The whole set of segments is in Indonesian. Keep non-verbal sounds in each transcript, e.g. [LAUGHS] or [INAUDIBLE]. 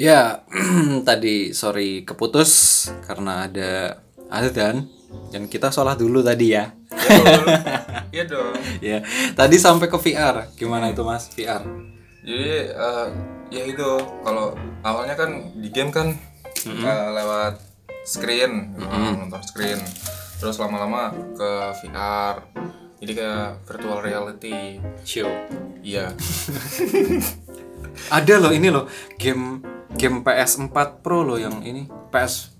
Ya, [CLEARS THROAT] tadi sorry keputus karena ada azan dan kita sholat dulu tadi ya. Iya dong. [LAUGHS] ya, tadi sampai ke VR. Gimana itu Mas VR? Jadi eh, ya itu kalau awalnya kan di game kan eh, lewat screen, nonton screen. Terus lama-lama ke VR. Jadi kayak virtual reality. Show. Iya. [LAUGHS] Ada loh ini loh game game PS4 Pro loh yang ini PS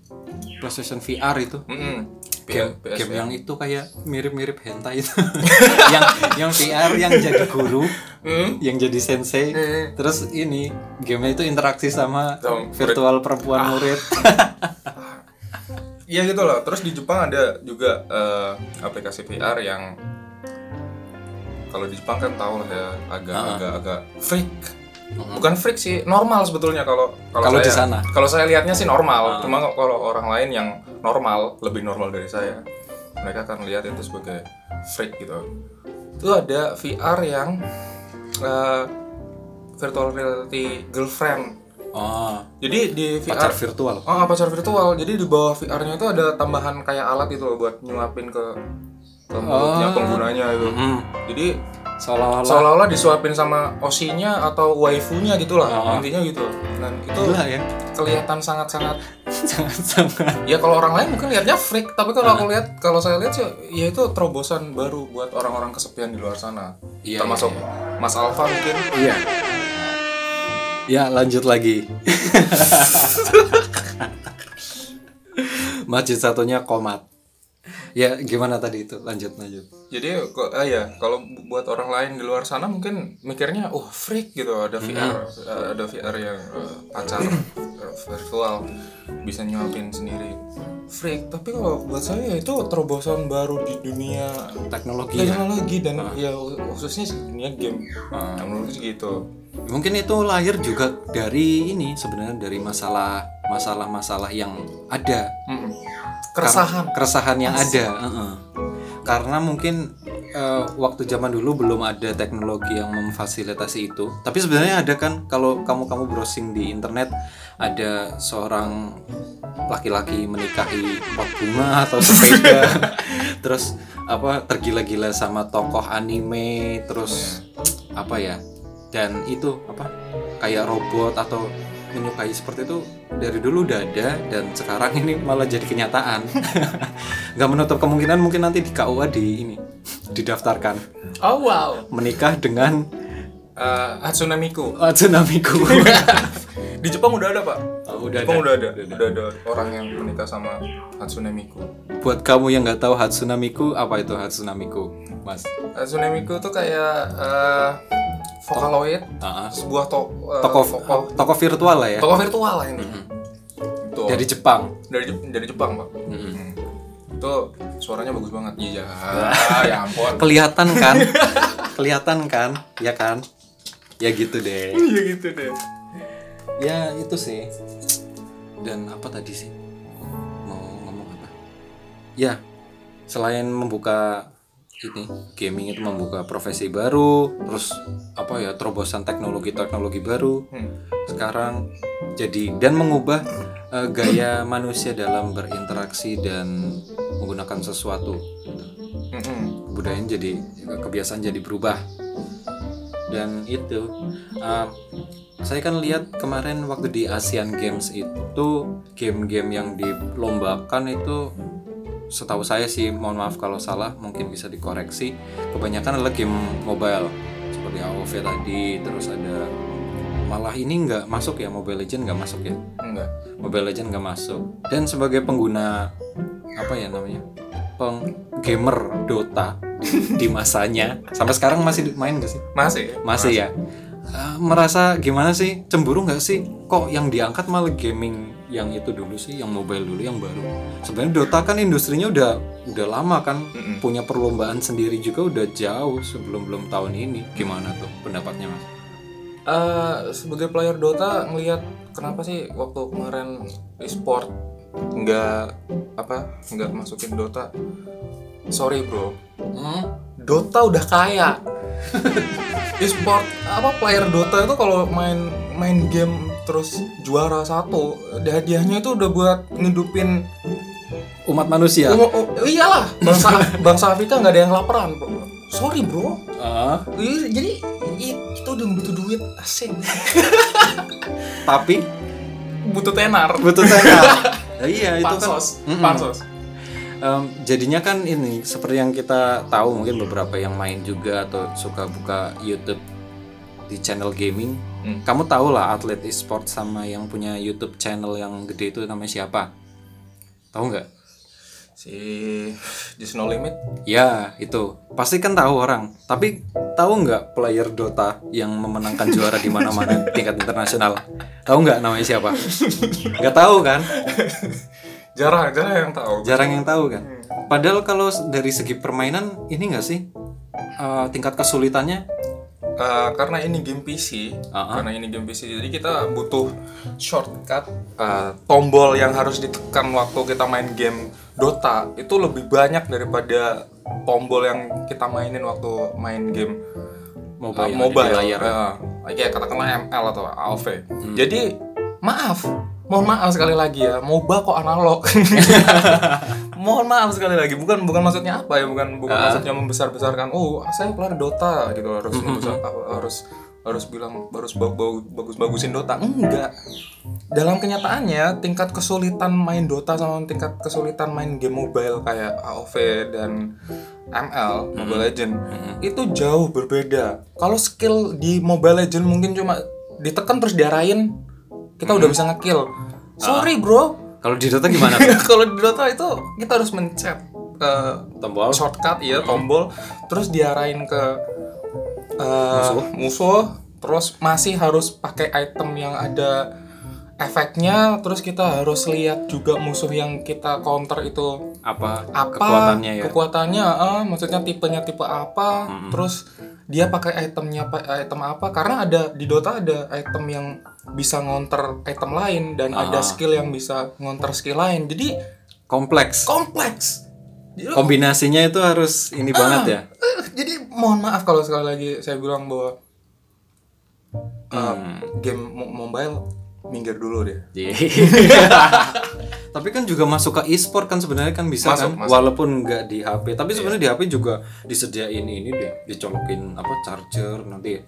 PlayStation VR itu. Mm-mm. Game, PS game yang itu kayak mirip-mirip hentai itu. [LAUGHS] yang yang VR yang jadi guru, yang jadi sensei. Terus ini gamenya itu interaksi sama murid. virtual perempuan murid. Iya gitu loh. Terus di Jepang ada juga eh, aplikasi VR yang kalau di Jepang kan tahu lah ya agak agak agak freak. Bukan freak sih, normal sebetulnya kalau Kalau saya, di sana. Kalau saya lihatnya sih normal. Cuma kalau orang lain yang normal, lebih normal dari saya, mereka akan lihat itu sebagai freak gitu. Itu ada VR yang eh, virtual reality girlfriend. Oh, Jadi di VR pacar virtual. Oh, pacar virtual. Jadi di bawah VR-nya itu ada tambahan kayak alat itu loh buat nyuapin ke ke mulutnya penggunanya itu. Hmm. Jadi Seolah-olah seolah-olah disuapin sama osinya atau waifunya gitu lah. Intinya gitu. Dan itu gila ya. kelihatan sangat-sangat Sangat-sangat. [LAUGHS] ya kalau orang lain mungkin lihatnya freak, tapi kalau aku lihat kalau saya lihat sih ya itu terobosan baru buat orang-orang kesepian di luar sana. Iya, Termasuk Mas Alfa mungkin. Iya. Ya, lanjut lagi. [LAUGHS] Masjid satunya komat. Ya, gimana tadi itu? Lanjut, lanjut. Jadi kok ah ya kalau bu- buat orang lain di luar sana mungkin mikirnya oh freak gitu. Ada VR eh, ada VR yang eh, pacar eh, virtual bisa nyuapin sendiri. Freak. Tapi kalau buat saya itu terobosan baru di dunia Teknologi ya. teknologi dan ya khususnya di dunia game. Menurutku sih gitu. Mungkin itu lahir juga dari ini sebenarnya dari masalah masalah-masalah yang ada. Mm-mm. Keresahan. Keresahan yang ada heeh. karena mungkin eh, waktu zaman dulu belum ada teknologi yang memfasilitasi itu. Tapi sebenarnya ada kan kalau kamu kamu browsing di internet ada seorang laki-laki menikahi pot bunga atau sepeda [LAUGHS] terus apa tergila-gila sama tokoh anime terus apa ya dan itu apa kayak robot atau menyukai seperti itu dari dulu udah ada dan sekarang ini malah jadi kenyataan. [LAUGHS] Nggak menutup kemungkinan mungkin nanti di KUA di ini didaftarkan. Oh wow. Menikah dengan Eh, Hatsune Miku [LAUGHS] Hatsune Miku di Jepang udah ada pak? Oh, udah Jepang ada. udah ada? Udah ada. Orang yang menikah sama Hatsune Miku buat kamu yang nggak tahu Hatsune Miku apa itu Hatsune Miku mas. Hatsune Miku tuh kayak eh, Vocaloid Ah, sebuah to eh, toko vokal- toko virtual lah ya? Toko virtual lah ini. Itu. dari Jepang? Dari Jep- dari Jepang pak. Hmm. itu suaranya bagus banget. Iya. Ya ampun. Kelihatan kan? [LAUGHS] Kelihatan kan? Ya kan? Ya gitu deh. Iya gitu deh. Ya itu sih. Dan apa tadi sih? Mau ngomong apa? Ya selain membuka ini gaming itu membuka profesi baru terus apa ya terobosan teknologi teknologi baru Hmm. sekarang jadi dan mengubah eh, gaya manusia dalam berinteraksi dan menggunakan sesuatu Mm-mm. kebudayaan jadi kebiasaan jadi berubah dan itu um, saya kan lihat kemarin waktu di Asian Games itu game-game yang dilombakan itu setahu saya sih mohon maaf kalau salah mungkin bisa dikoreksi. Kebanyakan adalah game mobile seperti AoV tadi terus ada malah ini nggak masuk ya Mobile Legend nggak masuk ya? Enggak Mobile Legend nggak masuk. Dan sebagai pengguna apa ya namanya peng gamer Dota di, masanya sampai sekarang masih main gak sih? Masih. Masih ya Eh, merasa gimana sih? Cemburu nggak sih? Kok yang diangkat malah gaming yang itu dulu sih yang mobile dulu yang baru? Sebenarnya Dota kan industrinya udah udah lama kan. Mm-mm. punya perlombaan sendiri juga udah jauh sebelum belum tahun ini. Gimana tuh pendapatnya mas? Eh, sebagai player Dota ngelihat kenapa sih waktu kemarin e-sport nggak apa nggak masukin Dota? Sorry bro. Hmm? Dota udah kaya. [LAUGHS] E-sport apa player Dota itu kalau main main game terus juara satu hadiahnya itu udah buat ngidupin umat manusia? Oh, oh, iyalah bangsa bangsa Afrika nggak ada yang laparan. Bro. sorry bro. Iya, jadi itu udah butuh duit asing. Tapi? Butuh tenar. Butuh tenar. Ya [LAUGHS] iya itu kan pansos Mm-mm. pansos Em, jadinya kan ini seperti yang kita tahu mungkin beberapa yang main juga atau suka buka YouTube di channel gaming. Hmm. Kamu tahu lah atlet e-sport sama yang punya YouTube channel yang gede itu namanya siapa? Tahu nggak? si Just No Limit Ya itu pasti kan tahu orang. Tapi tahu nggak player Dota yang memenangkan juara di mana-mana tingkat internasional? Tahu nggak namanya siapa? Nggak tahu kan? [LAUGHS] jarang jarang yang tahu. Jarang yang tahu kan. Padahal kalau dari segi permainan ini nggak sih? Eh, tingkat kesulitannya? Eh, karena ini game PC Ah, karena ini game PC jadi kita butuh shortcut eh, tombol yang harus ditekan waktu kita main game Dota. Itu lebih banyak daripada tombol yang kita mainin waktu main game mobile, uh, mobile layar. uh, kayak katakanlah ML atau AOV. Jadi maaf, mohon maaf sekali lagi ya, MOBA kok analog. [LAUGHS] mohon maaf sekali lagi, bukan bukan maksudnya apa ya, bukan bukan maksudnya membesar-besarkan. Oh, saya player Dota gitu harus membesar, harus harus bilang harus bagus bagusin Dota. Enggak. Dalam kenyataannya tingkat kesulitan main Dota sama tingkat kesulitan main game mobile kayak AOV dan ML Mobile Legend itu jauh berbeda. Kalau skill di Mobile Legend mungkin cuma ditekan terus diarahin kita udah bisa ngekill. Sorry bro, Kalau di Dota gimana? [LAUGHS] kalau di Dota itu kita harus mencet eh, Tombol. shortcut ya tombol terus diarahin ke eh, musuh. terus masih harus pakai item yang ada efeknya terus kita harus lihat juga musuh yang kita counter itu Apa, apa kekuatannya ya? kekuatannya eh, maksudnya tipenya tipe apa terus dia pakai itemnya apa item apa? Karena ada di Dota ada item yang bisa ngonter item lain dan ada skill yang bisa ngonter skill lain. Jadi Kompleks. kompleks. Jadi, Kombinasinya itu harus ini banget ya. eh, jadi mohon maaf kalau sekali lagi saya bilang bahwa eh, Hmm. game mo- mobile minggir dulu deh [LAUGHS] Tapi kan juga masuk ke e-sport kan sebenarnya kan bisa Masuk, kan masuk. walaupun nggak di HP. Tapi sebenarnya di HP juga disediain ini deh, dicolokin apa charger nanti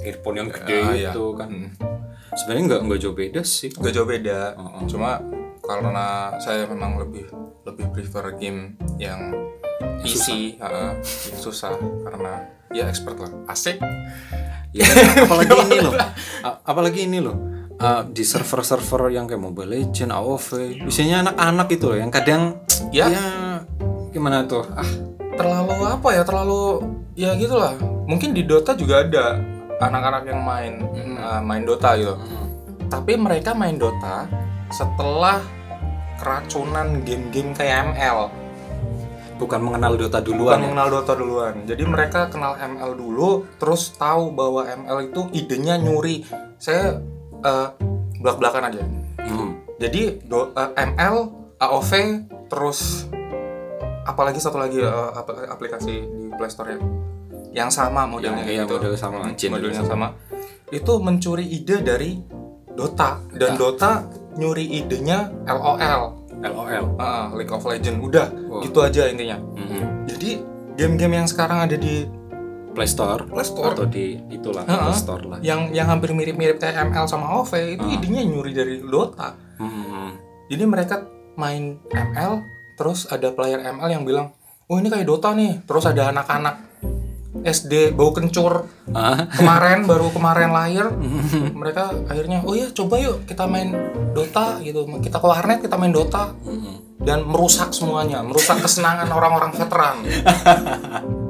earphone yang gede Ah, iya. itu kan. Hmm. Sebenarnya nggak nggak jauh beda sih. gak jauh beda Oh, oh. cuma karena saya memang lebih lebih prefer game yang easy heeh, yang susah karena ya expert lah asik Ya, apalagi ini loh. [LAUGHS] Apalagi ini loh. Uh, di server-server yang kayak Mobile Legend, AOV, biasanya anak-anak itu loh yang kadang Ya. ya gimana tuh? Ah, terlalu apa ya terlalu ya gitulah mungkin di Dota juga ada anak-anak yang main uh, main Dota gitu tapi mereka main Dota setelah keracunan game-game kayak ML bukan mengenal Dota bukan duluan ya. mengenal Dota duluan. Jadi mereka kenal ML dulu, terus tahu bahwa ML itu idenya nyuri. Saya eh, belak-belakan aja. Hmm. Jadi do- eh, ML, AOV, terus apalagi satu lagi ap- aplikasi di Play Store ya, yang sama modelnya Yang- gitu. model sama, Hmm, modelnya juga sama. Itu mencuri ide dari Dota dan Dota nyuri idenya LOL. LOL. Ah, League of Legends udah Wah. gitu aja intinya. Mhm. Jadi game-game yang sekarang ada di Play Store Play Store atau di itulah Heeh. Apple Store lah. yang yang hampir mirip-mirip kayak ML sama OV itu idenya nyuri dari Dota. Hmm. Jadi mereka main ML terus ada player ML yang bilang, "Oh, ini kayak Dota nih." Terus ada anak-anak SD bau kencur Ah, kemarin baru kemarin lahir mereka akhirnya oh ya coba yuk kita main Dota gitu kita ke warnet kita main Dota Mhm. dan merusak semuanya merusak kesenangan orang-orang veteran [LAUGHS]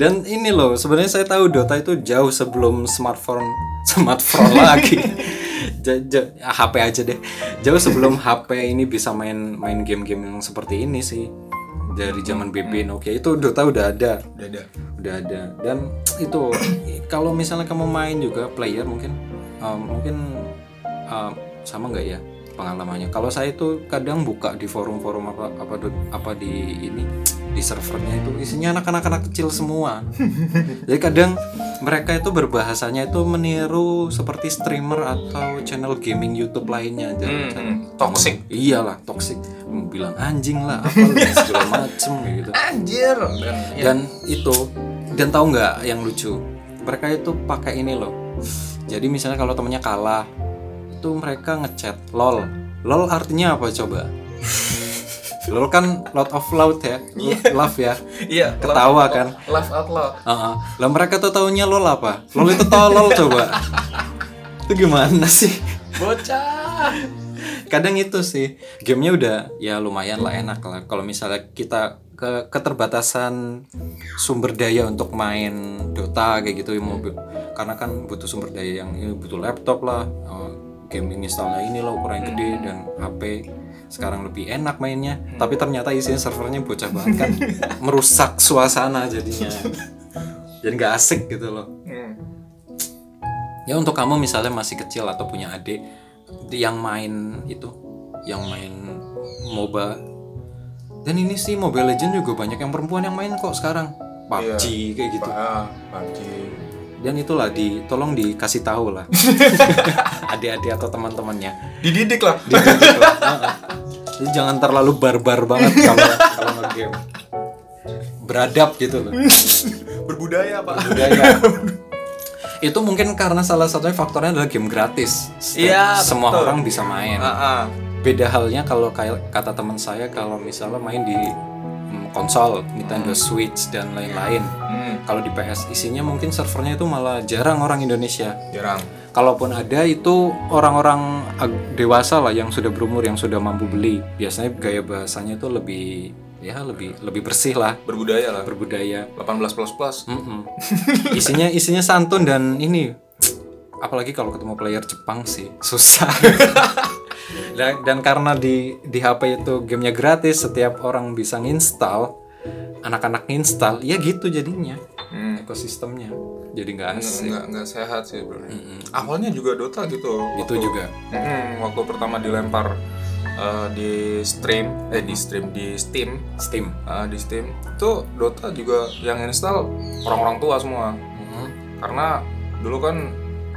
Dan ini loh, sebenarnya saya tahu Dota itu jauh sebelum smartphone [LAUGHS] smartphone lagi. [LAUGHS] HP aja deh. Jauh sebelum HP ini bisa main main game-game yang seperti ini sih. Dari zaman BB Nokia itu Dota udah ada. udah ada udah ada dan itu kalau misalnya kamu main juga player mungkin um, mungkin um, sama nggak ya pengalamannya kalau saya itu kadang buka di forum-forum apa apa apa di ini di servernya itu isinya anak-anak anak kecil semua. [LAUGHS] Jadi kadang mereka itu berbahasanya itu meniru seperti streamer atau channel gaming YouTube lainnya Hmm, Jadi, hmm. toxic. Iyalah toxic. Bilang anjing lah apa segala [LAUGHS] macem gitu. Anjir. Dan ya, dan itu dan tahu nggak yang lucu? Mereka itu pakai ini loh. Jadi misalnya kalau temennya kalah itu mereka ngechat lol lol artinya apa coba lol kan lot of loud ya. Love ya. Iya ketawa kan. laugh out loud. Heeh. lah mereka tuh taunya lol apa? Lol itu tolol coba. Itu gimana sih? Bocah. Kadang itu sih. Gamenya udah ya lumayan lah enak lah. Kalau misalnya kita ke keterbatasan sumber daya untuk main Dota kayak gitu ya mobil. Karena kan butuh sumber daya yang ya, butuh laptop lah. Eh, game installnya ini loh ukuran gede dan HP sekarang lebih enak mainnya. Tapi ternyata isinya servernya bocah banget kan. [LAUGHS] Merusak suasana jadinya. Jadi nggak asik gitu loh. Hmm. ya untuk kamu misalnya masih kecil atau punya adik yang main itu yang main MOBA. Dan ini sih Mobile Legend juga banyak yang perempuan yang main kok sekarang. PUBG kayak gitu. Ah pagi dan itulah di tolong dikasih tahu lah. [LAUGHS] Adik-adik atau teman-temannya. Dididik lah. Dididik lah. [LAUGHS] Jadi jangan terlalu barbar banget kalau [LAUGHS] kalau nge-game. Beradab gitu loh. [LAUGHS] Berbudaya pak. Budaya [LAUGHS] itu mungkin karena salah satunya faktornya adalah game gratis. Iya, semua betul. orang bisa main. Ah, ah. beda halnya kalau kayak kata teman saya kalau misalnya main di mm, konsol Nintendo Switch dan lain-lain. Hmm, kalau di PS isinya mungkin servernya itu malah jarang orang Indonesia. Jarang kalaupun ada itu orang-orang dewasa lah yang sudah berumur yang sudah mampu beli. Biasanya gaya bahasanya itu lebih ya lebih lebih bersih lah. Berbudaya lah. Berbudaya. 18 plus plus. Mm-mm. isinya isinya santun dan ini apalagi kalau ketemu player Jepang sih susah. [LAUGHS] Dan, dan karena di di HP itu gamenya gratis setiap orang bisa nginstal anak-anak nginstal ya gitu jadinya Hmm. ekosistemnya. Jadi nggak asik. nggak nggak sehat sih bro. Awalnya juga Dota gitu. Itu juga. Mm-mm, waktu pertama dilempar eh, di stream eh di stream di Steam. Steam. Eh, di Steam. Itu Dota juga yang install orang-orang tua semua. Karena dulu kan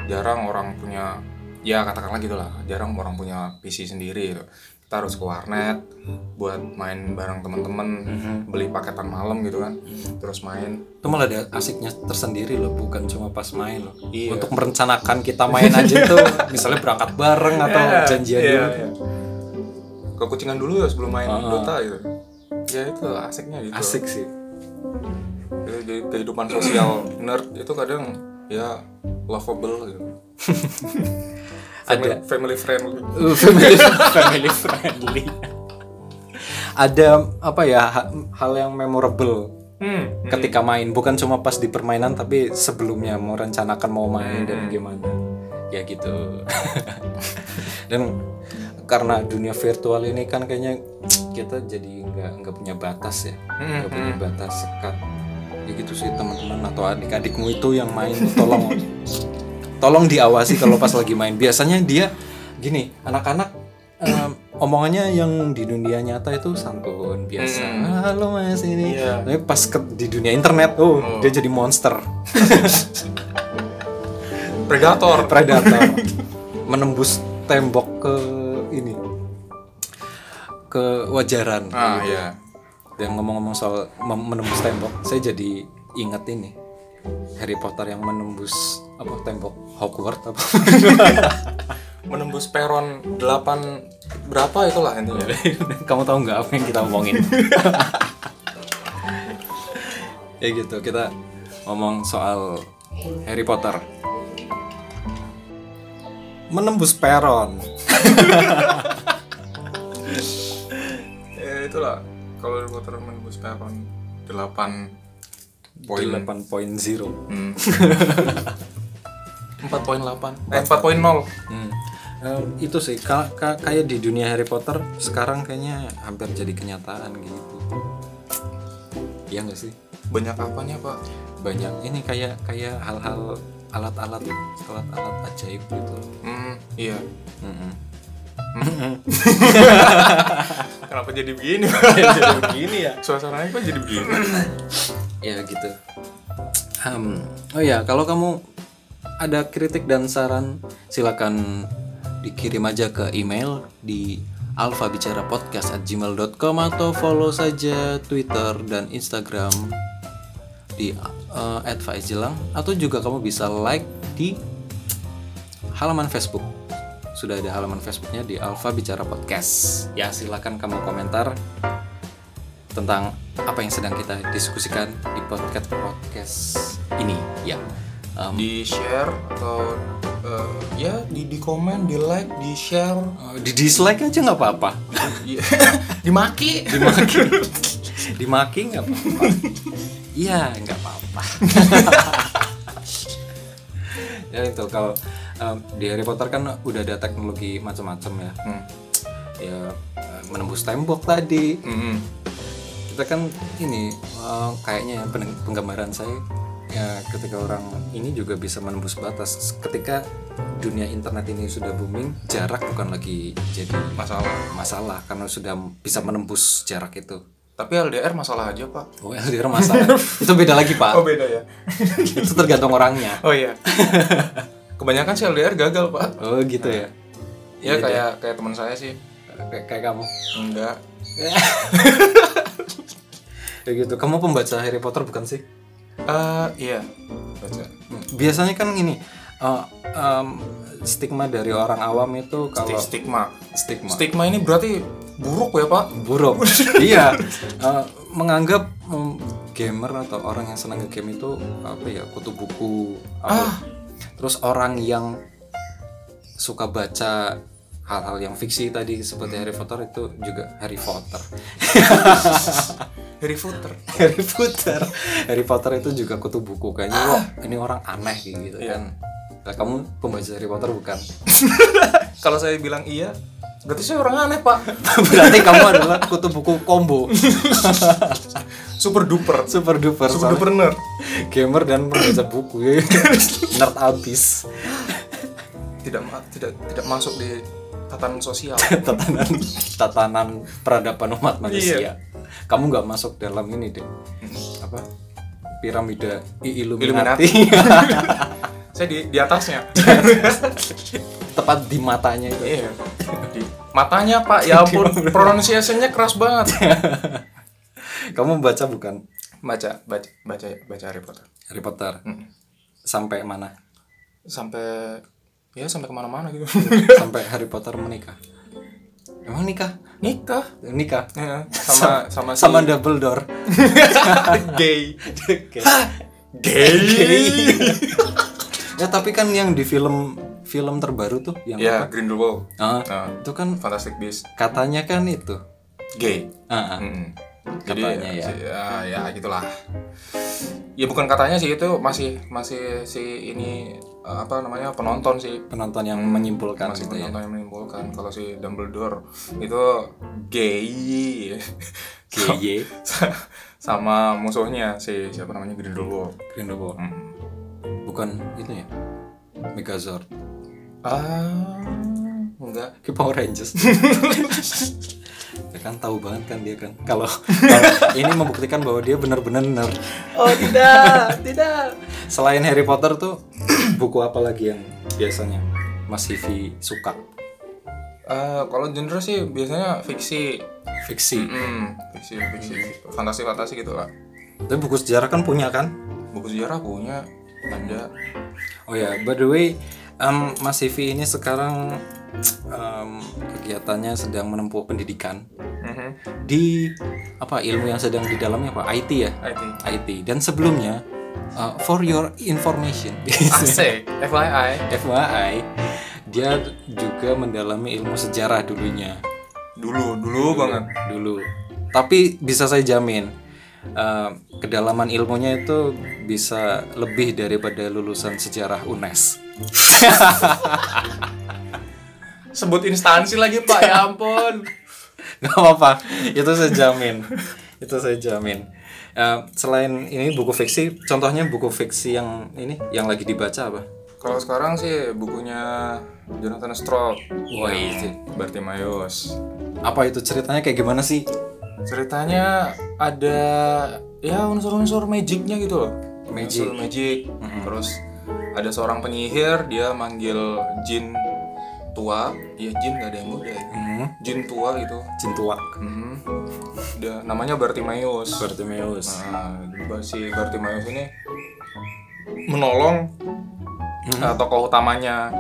jarang orang punya ya katakanlah gitulah jarang orang punya PC sendiri gitu. Kita harus ke warnet buat main bareng teman-teman beli paketan malam gitu kan. Terus main. Itu malah ada asiknya tersendiri loh bukan cuma pas main loh. Iya. untuk merencanakan kita main aja tuh [LAUGHS] misalnya berangkat bareng atau janjian Iya, dulu. iya. ke kucingan dulu ya sebelum main Ah. Dota gitu. Ya itu asiknya gitu. Asik sih. Jadi, jadi kehidupan sosial nerd itu kadang ya lovable gitu [LAUGHS] family, family friendly. Family [LAUGHS] family friendly. Ada apa ya ha- hal yang memorable hmm. ketika main. Bukan cuma pas di permainan tapi sebelumnya. Mau rencanakan mau main dan gimana. Ya gitu. [LAUGHS] Dan karena dunia virtual ini kan kayaknya kita jadi nggak nggak punya batas ya. Nggak punya batas sekat. Ya gitu sih teman-teman atau adik-adikmu itu yang main tolong [LAUGHS] tolong diawasi kalau pas lagi main. Biasanya dia gini anak-anak em, omongannya yang di dunia nyata itu santun biasa. Halo mas ini. Iya. tapi pas ke, di dunia internet oh, dia jadi monster. [LAUGHS] Predator. Predator. Menembus tembok ke ini ke wajaran. Ah ya dan ngomong-ngomong soal menembus tembok saya jadi ingat ini Harry Potter yang menembus apa tembok Hogwarts apa? [LAUGHS] Menembus peron 8 berapa itulah intinya. [LAUGHS] Kamu tahu nggak apa yang kita omongin? [LAUGHS] Ya gitu kita ngomong soal Harry Potter. Menembus peron. Ya itulah. Kalau Harry Potter menembus peron 8 poin. 8.0 hmm. [LAUGHS] 4.8 eh 4.0 Hmm. Eh, itu sih ka- ka- kayak di dunia Harry Potter sekarang kayaknya hampir jadi kenyataan gitu. Iya nggak sih? Banyak apanya pak? Banyak. Ini kayak kayak hal-hal alat-alat alat-alat ajaib gitu. Hmm, iya. Mm-mm. [LAUGHS] [LAUGHS] Kenapa jadi begini? jadi begini ya? Suasananya kok jadi begini? Ya gitu. Hmm, oh ya kalau kamu ada kritik dan saran silakan dikirim aja ke email di alfabicarapodcast@gmail.com atau follow saja Twitter dan Instagram di uh, @faizjelang. Atau juga kamu bisa like di halaman Facebook. Sudah ada halaman Facebooknya di Alfa Bicara Podcast. Ya silakan kamu komentar tentang apa yang sedang kita diskusikan di podcast podcast ini. Ya. Em, Di share atau eh, ya di di komen, di like, di share, eh, di dislike aja nggak apa-apa. Iya. [LAUGHS] dimaki. dimaki. [LAUGHS] Dimaki nggak apa-apa. Iya nggak apa-apa. [LAUGHS] Ya itu kalau em, di Harry Potter kan udah ada teknologi macam-macam ya. Hmm. ya eh, menembus tembok tadi. Mm-mm. Kita kan ini eh, kayaknya peng- penggambaran saya ya ketika orang ini juga bisa menembus batas ketika dunia internet ini sudah booming jarak bukan lagi jadi Masalah. masalah karena sudah bisa menembus jarak itu Tapi LDR masalah aja pak. oh LDR masalah [LAUGHS] itu beda lagi pak Oh beda ya. itu tergantung orangnya [LAUGHS] Oh iya. [LAUGHS] Kebanyakan sih LDR gagal pak. oh gitu ya Ya kayak kayak teman saya sih. kayak, kayak kamu Enggak. Kayak gitu. Kamu pembaca Harry Potter bukan sih? Eh iya. Baca. biasanya kan ini eh, em, stigma dari orang awam itu kalau Stigma. stigma. Stigma ini berarti buruk ya pak? buruk. [LAUGHS] Iya. Eh, menganggap em, gamer atau orang yang senang game itu apa ya kutu buku apa. Terus orang yang suka baca hal-hal yang fiksi tadi seperti Harry Potter itu juga Harry Potter [LAUGHS] Harry Potter. [LAUGHS] Harry Potter Harry Potter itu juga kutu buku kayaknya wah ini orang aneh gitu kan Nah, kamu pembaca Harry Potter bukan [LAUGHS] Kalau saya bilang iya, berarti saya orang aneh pak. [LAUGHS] berarti kamu adalah kutu buku combo Super duper. super duper Super duper nerd. gamer dan pembaca buku ya nerd abis Tidak tidak tidak masuk di tatanan sosial. tatanan tatanan peradaban umat manusia Iya. Kamu nggak masuk dalam ini deh apa piramida Illuminati. Illuminati saya di di atasnya. [LAUGHS] tepat di matanya itu Iya. Di matanya pak, ya ampun, pronunciation-nya keras banget. [LAUGHS] kamu baca bukan Baca, baca, baca, baca Harry Potter. Harry Potter Mm. sampai mana Sampai ya sampai ke mana-mana gitu. [LAUGHS] sampai Harry Potter menikah emang nikah Nikah. nikah [LAUGHS] Ya, sama sama si sama Dumbledore [LAUGHS] gay. Oke. Gay. ya tapi kan yang di film film terbaru tuh yang ya, apa? Grindelwald. Ah, Nah, itu kan Fantastic Beasts. katanya kan itu Gay. Ah, ah. Mm. Jadi Katanya ya. si- ya, ya gitulah. Ya bukan katanya sih itu masih masih si ini eh, apa namanya penonton sih. Penonton yang menyimpulkan masih gitu ya? penonton yang menimbulkan kalau si Dumbledore itu gay. [LAUGHS] GY [LAUGHS] sama musuhnya si siapa namanya Grindelwald. Grindelwald. Hmm. bukan itu ya? Megazord. Ah, enggak. ke Power Rangers [LAUGHS] ya kan tahu banget kan dia kan. Kalau [LAUGHS] ini membuktikan bahwa dia benar-benar nerd. Oh tidak, tidak. selain Harry Potter tuh [CLEARS THROAT] buku apa lagi yang biasanya Mas Hivi suka? Eh, kalau genre sih biasanya fiksi, fiksi? Hmm, fiksi, fiksi, fantasi fantasi gitu lah. tapi buku sejarah kan punya kan? Buku sejarah punya, ada. Oh ya, by the way, em, Mas Sivi ini sekarang em, kegiatannya sedang menempuh pendidikan Mhm. di apa ilmu yang sedang di dalamnya apa IT ya, IT. IT. Dan sebelumnya, uh, for your information, [LAUGHS] Asik, FYI. FYI, dia juga mendalami ilmu sejarah dulunya, Dulu, dulu banget. dulu. Tapi bisa saya jamin, uh, kedalaman ilmunya itu bisa lebih daripada lulusan sejarah UNES. [LAUGHS] Sebut instansi lagi Pak, ya ampun. [LAUGHS] Gak apa-apa, itu saya jamin. itu saya jamin. Eh, selain ini buku fiksi, contohnya buku fiksi yang ini yang lagi dibaca apa? Kalau sekarang sih bukunya Jonathan Stroud. Wah, yang itu. Bartimaeus. Apa itu ceritanya kayak gimana sih? Ceritanya ada ya unsur-unsur magicnya gitu loh. Magic. Unsur magic. Terus ada seorang penyihir dia manggil jin tua. Iya jin gak ada yang muda ya. Hmm, Jin tua gitu. Cintuak. Mhm. Dia namanya Bartimaeus. Bartimeus. Nah, si Bartimaeus ini menolong uh, tokoh utamanya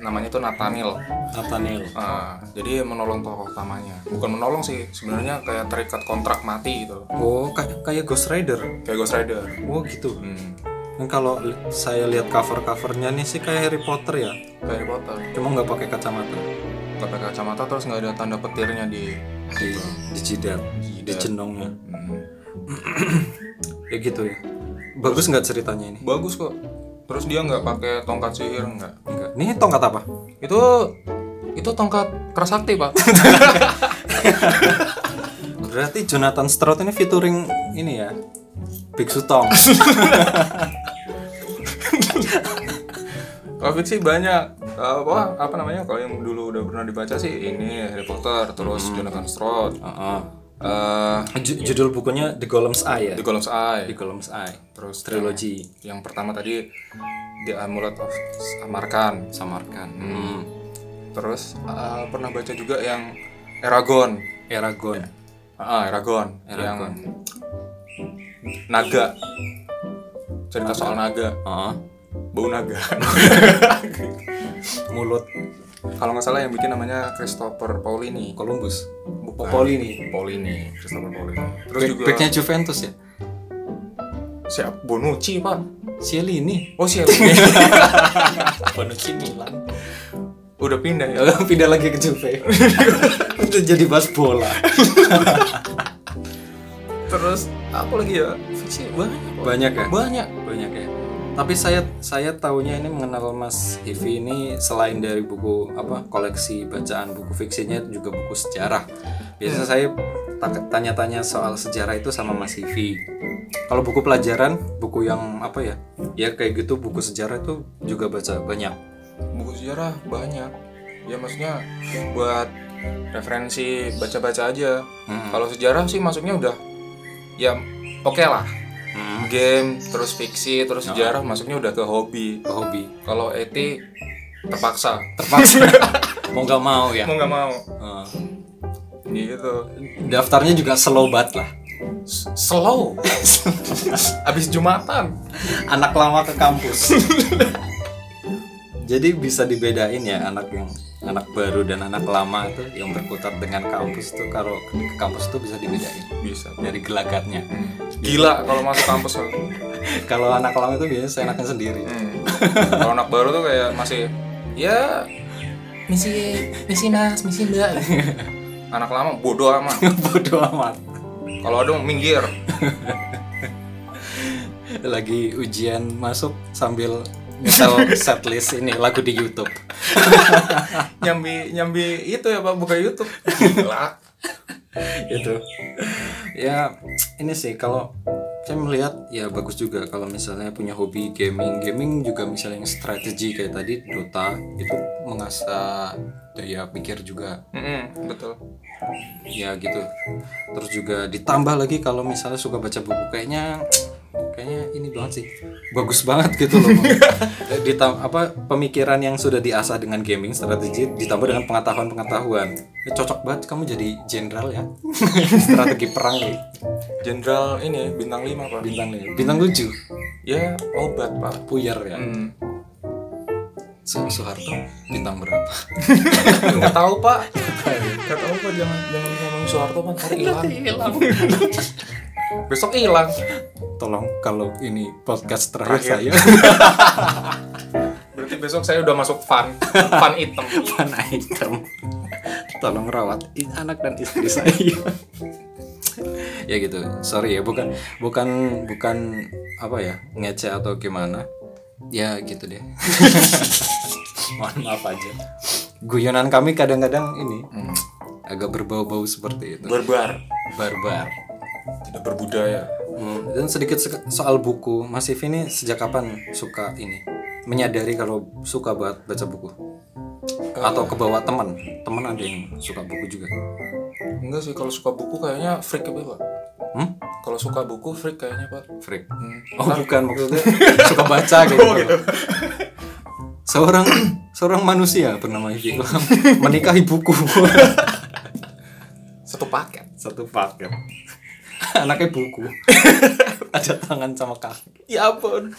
namanya itu Nathaniel. Nathaniel. Ah, jadi mennolong tokoh utamanya. Bukan menolong sih, sebenarnya kayak terikat kontrak mati gitu. Oh, kayak kayak Ghost Rider. Kayak Ghost Rider. Oh, gitu. Hmm, Dan kalau saya lihat cover-covernya nih sih kayak Harry Potter ya. kayak Harry Potter. Cuma nggak pakai kacamata. Gak pakai kacamata terus nggak ada tanda petirnya di Di di jidat, di Jidat. jenongnya. Hmm. [CLEARS THROAT] Ya gitu ya. Bagus nggak ceritanya ini? Bagus kok. Terus dia nggak pakai tongkat sihir nggak. Enggak. Ini tongkat apa? Itu itu tongkat kerasakti pak. [LAUGHS] Berarti Jonathan Stroud ini featuring ini ya. Biksu Tong. [LAUGHS] Kalau fiksi banyak Eh, apa apa namanya kalau yang dulu udah pernah dibaca sih ini Harry Potter terus Jonathan Stroud Heeh. eh Ju- Judul bukunya The Golem's Eye ya. The Golem's Eye The Golem's Eye. terus Trilogy yang, yang pertama tadi The Amulet of Samarkand Samarkand. Hmm. terus eh, pernah baca juga yang Eragon Eragon. ah Eragon, yang Eragon. naga cerita soal naga Heeh. Bau naga [LAUGHS] Mulut kalau nggak salah yang bikin namanya Christopher Paulini Columbus. Bukan. Paulini. Paulini Christopher Paulini terus Back- juga Backnya Juventus ya. siap Bonucci pak Cielini. oh siap [LAUGHS] Bonucci Milan. udah pindah ya [LAUGHS] Pindah lagi ke Juve. Udah jadi bahas bola. terus apa lagi ya fiksi banyak. Banyak ya? banyak Banyak ya. Tapi saya saya taunya ini mengenal Mas Hivi ini selain dari buku apa koleksi bacaan buku fiksinya juga buku sejarah. Biasanya saya ta- tanya-tanya soal sejarah itu sama Mas Hivi. Kalau buku pelajaran, buku yang apa ya? Ya kayak gitu buku sejarah itu juga baca banyak. buku sejarah banyak ya maksudnya buat referensi baca-baca aja Hmm. kalau sejarah sih masuknya udah ya oke lah Hmm. game terus fiksi terus sejarah masuknya udah ke hobi Hobi. kalau eti terpaksa Terpaksa. [LAUGHS] mau nggak mau ya. mau nggak mau Hmm. gitu Daftarnya juga slow banget lah. S- slow [LAUGHS] abis jumatan anak lama ke kampus. [LAUGHS] Jadi bisa dibedain ya anak yang anak baru dan anak lama itu yang berkutat dengan kampus tuh kalau ke kampus tuh bisa dibedain bisa dari gelagatnya. gila kalau masuk kampus. [LAUGHS] Kalau anak lama itu biasanya seenaknya sendiri. Hmm. kalau anak baru tuh kayak masih ya misi misi mas misi mbak [LAUGHS] anak lama bodoh amat [LAUGHS] Bodoh amat. kalau ada minggir Lagi ujian masuk sambil nyetel setlist ini lagu di YouTube. [LAUGHS] nyambi nyambi itu ya pak buka YouTube. Gila. Itu ya ini sih kalau saya melihat ya bagus juga kalau misalnya punya hobi gaming. Gaming juga misalnya yang strategi kayak tadi Dota itu mengasah daya pikir juga. Mm-mm, betul. Ya gitu. Terus juga ditambah lagi kalau misalnya suka baca buku kayaknya kayaknya ini banget sih. Bagus banget gitu loh. [LAUGHS] Ditam apa pemikiran yang sudah diasah dengan gaming strategi ditambah dengan pengetahuan pengetahuan ya, cocok banget. Kamu jadi jenderal ya. [LAUGHS] Strategi perang nih jenderal ini bintang 5 pak. Bintang nih bintang tujuh. Ya obat pak. Puyer ya. Hmm. Su- Soeharto bintang berapa? [LAUGHS] Nggak tahu pak. Nggak tahu. Pak. Jangan jangan ngomong Soeharto pak. Hilang besok hilang. Tolong kalau ini podcast terakhir, Terakhir. saya. [LAUGHS] Berarti besok saya udah masuk fun. Fun item. [LAUGHS] Mana item. Tolong rawat anak dan istri saya. [LAUGHS] Ya gitu. Sorry ya bukan bukan bukan apa ya ngece atau gimana. Ya gitu deh. Mohon maaf aja. Guyonan kami kadang-kadang ini agak berbau-bau seperti itu. Barbar. Barbar tidak berbudaya. Hmm, dan sedikit soal buku Mas Ivi ini sejak kapan suka ini? Menyadari kalau suka banget baca buku? Atau kebawa teman? Teman ada yang suka buku juga? Enggak sih kalau suka buku kayaknya freak apa pak? Hmm? kalau suka buku freak kayaknya pak. Freak? Hmm. oh bukan maksudnya. [LAUGHS] suka baca [LAUGHS] gitu, seorang seorang manusia bernama Ilham [LAUGHS] menikahi buku. Satu paket. Satu paket [LAUGHS] anaknya buku. [LAUGHS] Ada tangan sama kaki. Ya ampun.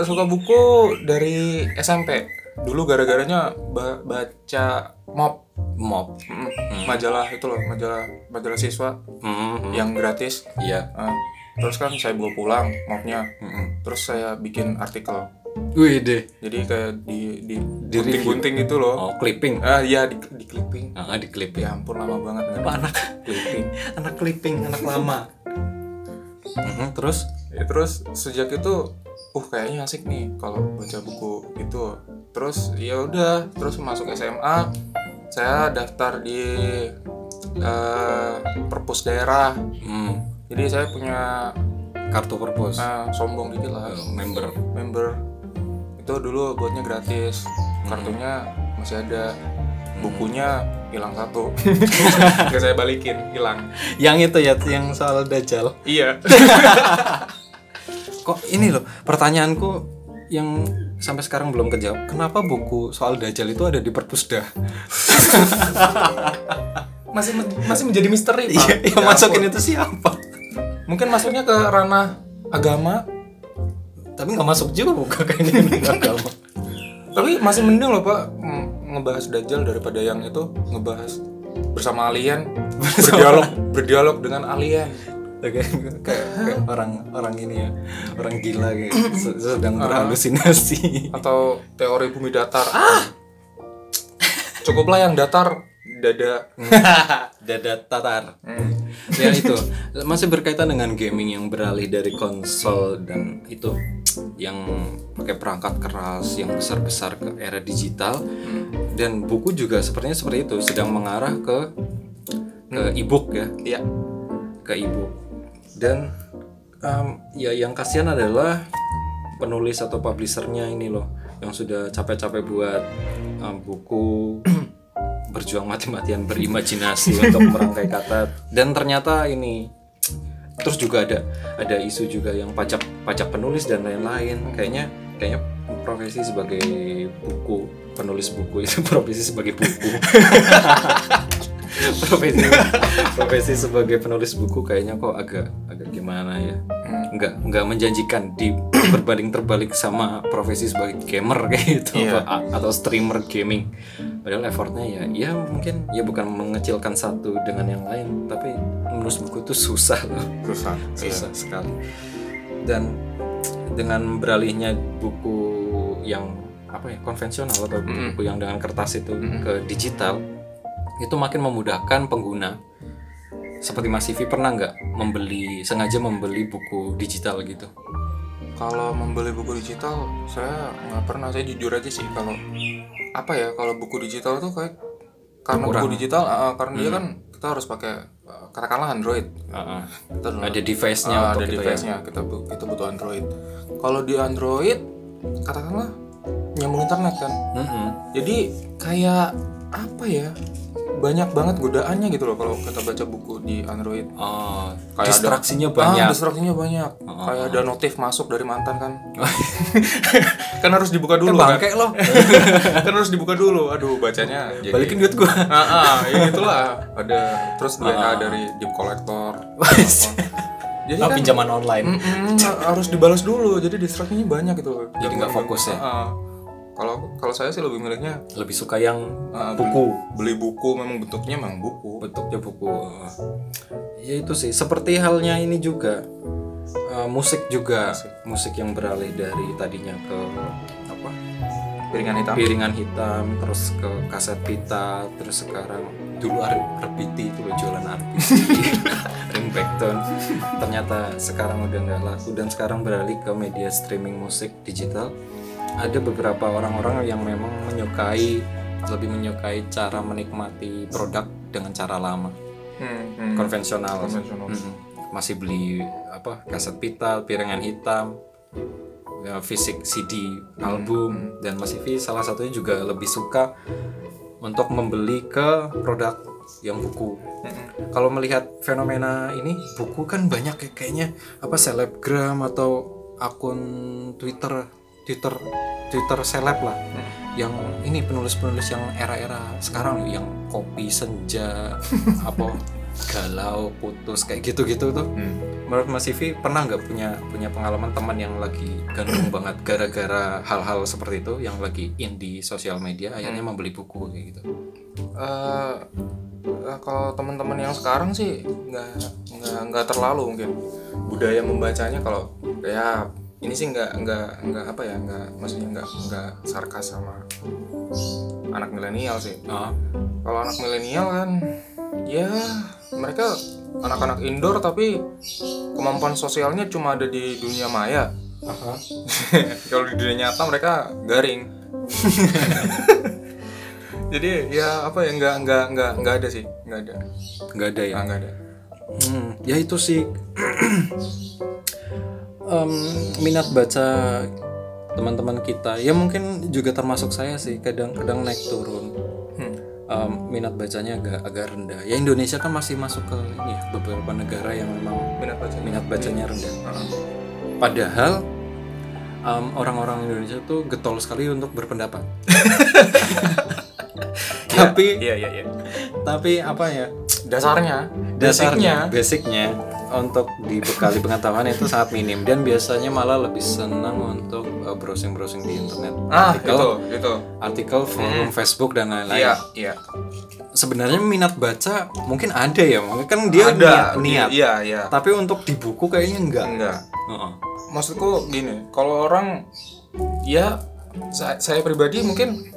Suka buku dari SMP dulu gara-garanya ba- baca mob. Mob? Mm, majalah itu loh majalah majalah siswa hmm, yang gratis. Iya. Ah, terus kan saya bawa pulang mobnya. Mm-mm. terus saya bikin artikel wih deh jadi kayak di di gunting-gunting gitu loh. Oh clipping. Ah iya di, di clipping. Ah di clipping. Ya ampun lama banget Apa anak? Clipping. [LAUGHS] Anak clipping anak lama. Mhm, terus? Ya, terus sejak itu uh kayaknya asik nih kalau baca buku itu terus ya udah terus masuk SMA saya daftar di eh, perpus daerah. Hmm, jadi saya punya kartu perpus. Eh, sombong dikit lah. Eh, member. Member itu dulu buatnya gratis. Kartunya masih ada. Bukunya hilang satu. [LAUGHS] Nggak saya balikin hilang. Yang itu ya yang soal dajjal iya. [LAUGHS] Kok ini loh pertanyaanku yang sampai sekarang belum kejawab kenapa buku soal dajjal itu ada di perpusda? [LAUGHS] Masih masih menjadi misteri pak. Iya yang Ya masukin itu siapa? Mungkin masuknya ke ranah agama tapi nggak masuk juga buka kayaknya ini [LAUGHS] agama tapi masih mending loh pak ngebahas dajjal daripada yang itu ngebahas bersama alien [LAUGHS] berdialog berdialog dengan alien. [LAUGHS] Kayak kayak kayak orang orang ini ya orang gila kayak se- sedang berhalusinasi. Atau teori bumi datar. Ah! Cukuplah yang datar dada. [LAUGHS] Dada tatar. Hmm. ya itu. Masih berkaitan dengan gaming yang beralih dari konsol dan itu yang pakai perangkat keras yang besar-besar ke era digital. Dan buku juga sepertinya seperti itu sedang mengarah ke ke ebook ya. Iya. Ke ebook. Dan em, ya yang kasihan adalah penulis atau publishernya ini loh yang sudah capek-capek buat em, buku berjuang mati-matian berimajinasi [LAUGHS] untuk merangkai kata. Dan ternyata ini terus juga ada ada isu juga yang pajak pajak penulis dan lain-lain. Kayaknya kayaknya profesi sebagai buku penulis buku itu [LAUGHS] profesi sebagai buku. [LAUGHS] Profesi profesi sebagai penulis buku kayaknya kok agak agak gimana ya? Nggak nggak menjanjikan di [CLEARS THROAT] berbanding terbalik sama profesi sebagai gamer kayak gitu apa- atau streamer gaming padahal effortnya ya ya mungkin ya bukan mengecilkan satu dengan yang lain tapi menulis buku itu susah loh. Susah susah sekali. Dan dengan beralihnya buku yang apa ya konvensional atau buku yang dengan kertas itu ke digital itu makin memudahkan pengguna. Seperti Mas Sivi pernah nggak membeli sengaja membeli buku digital gitu kalau membeli buku digital saya nggak pernah saya jujur aja sih kalau apa ya kalau buku digital tuh kayak karena Kurang. buku digital ah, karena dia kan kita harus pakai ah, katakanlah Android kita dulu- ada device-nya untuk ada itu ya. device-nya kita bu- kita butuh Android kalau di Android katakanlah nyambung internet kan Mm-mm. jadi kayak apa ya banyak banget godaannya gitu loh kalau kita baca buku di Android Oh, Kayak ada- distraksinya Ah, banyak. distraksinya banyak. Oh. Kayak ada notif masuk dari mantan kan. [LAUGHS] kan harus dibuka dulu kan. Bangke loh. [LAUGHS] kan harus dibuka dulu. Aduh, bacanya jadi Balikin duit gua. [LAUGHS] Ah, ah, ya itulah. Ada terus WA dari debt collector. Jadi Ah, kan pinjaman online. mm-mm, harus dibalas dulu. Jadi distraksinya banyak gitu. Jadi nggak fokus ya? Ah, ah. Kalau kalau saya sih lebih milihnya Lebih suka yang ah, buku. beli buku memang bentuknya memang buku. bentuknya buku ya itu sih seperti halnya ini juga eh, musik juga musik. yang beralih dari tadinya ke apa Piringan hitam. piringan hitam terus ke kaset pita terus sekarang dulu RPT itu loh jualan RPT [LAUGHS] ringbackton ternyata sekarang udah nggak laku dan sekarang beralih ke media streaming musik digital ada beberapa orang-orang yang memang menyukai lebih menyukai cara menikmati produk dengan cara lama Hmm, hmm. konvensional Konvensional. Mm-mm. masih beli apa kaset pita piringan hitam ya, fisik CD album dan Mas Ivi salah satunya juga lebih suka untuk membeli ke produk yang buku. Kalau melihat fenomena ini buku kan banyak ya kayaknya apa selebgram atau akun Twitter Twitter Twitter seleb lah. Yang ini penulis-penulis yang era-era sekarang loh, yang kopi senja [LAUGHS] apa galau putus kayak gitu-gitu tuh. Menurut Mas Ivi pernah nggak punya punya pengalaman teman yang lagi gandung banget gara-gara hal-hal seperti itu yang lagi in di sosial media akhirnya membeli buku kayak gitu? Eh, eh, kalau teman-teman yang sekarang sih nggak nggak nggak terlalu mungkin. Budaya membacanya kalau ya ini sih nggak nggak nggak apa ya nggak maksudnya nggak nggak sarkas sama anak milenial sih. Ah, kalau anak milenial kan ya mereka anak-anak indoor tapi kemampuan sosialnya cuma ada di dunia maya. Aha. [LAUGHS] kalau di dunia nyata mereka garing. [LAUGHS] Jadi ya apa ya nggak nggak nggak nggak ada sih nggak ada. Nggak ada ya? Ah, nggak ada. Hmm, ya itu sih [CLEARS THROAT] Em, minat baca teman-teman kita. Ya mungkin juga termasuk saya sih kadang-kadang naik turun. Hmm. Em, minat bacanya agak agak rendah. Ya Indonesia kan masih masuk ke ini ya, beberapa negara yang memang minat baca minat bacanya rendah. Ah, padahal em, orang-orang Indonesia tuh getol sekali untuk berpendapat. [LAUGHS] Tapi iya iya iya. tapi apa ya? Dasarnya. Dasarnya basicnya. basicnya untuk dibekali pengetahuan itu sangat minim. Dan biasanya malah lebih senang untuk uh, browsing-browsing di internet. Ah artikel itu itu artikel forum Facebook dan lain-lain. Iya iya. Sebenarnya minat baca mungkin ada ya mungkin kan dia ada niat, niat. iya iya. Tapi untuk di buku kayaknya enggak. Enggak. Heeh. maksudku gini kalau orang ya saya, saya pribadi mungkin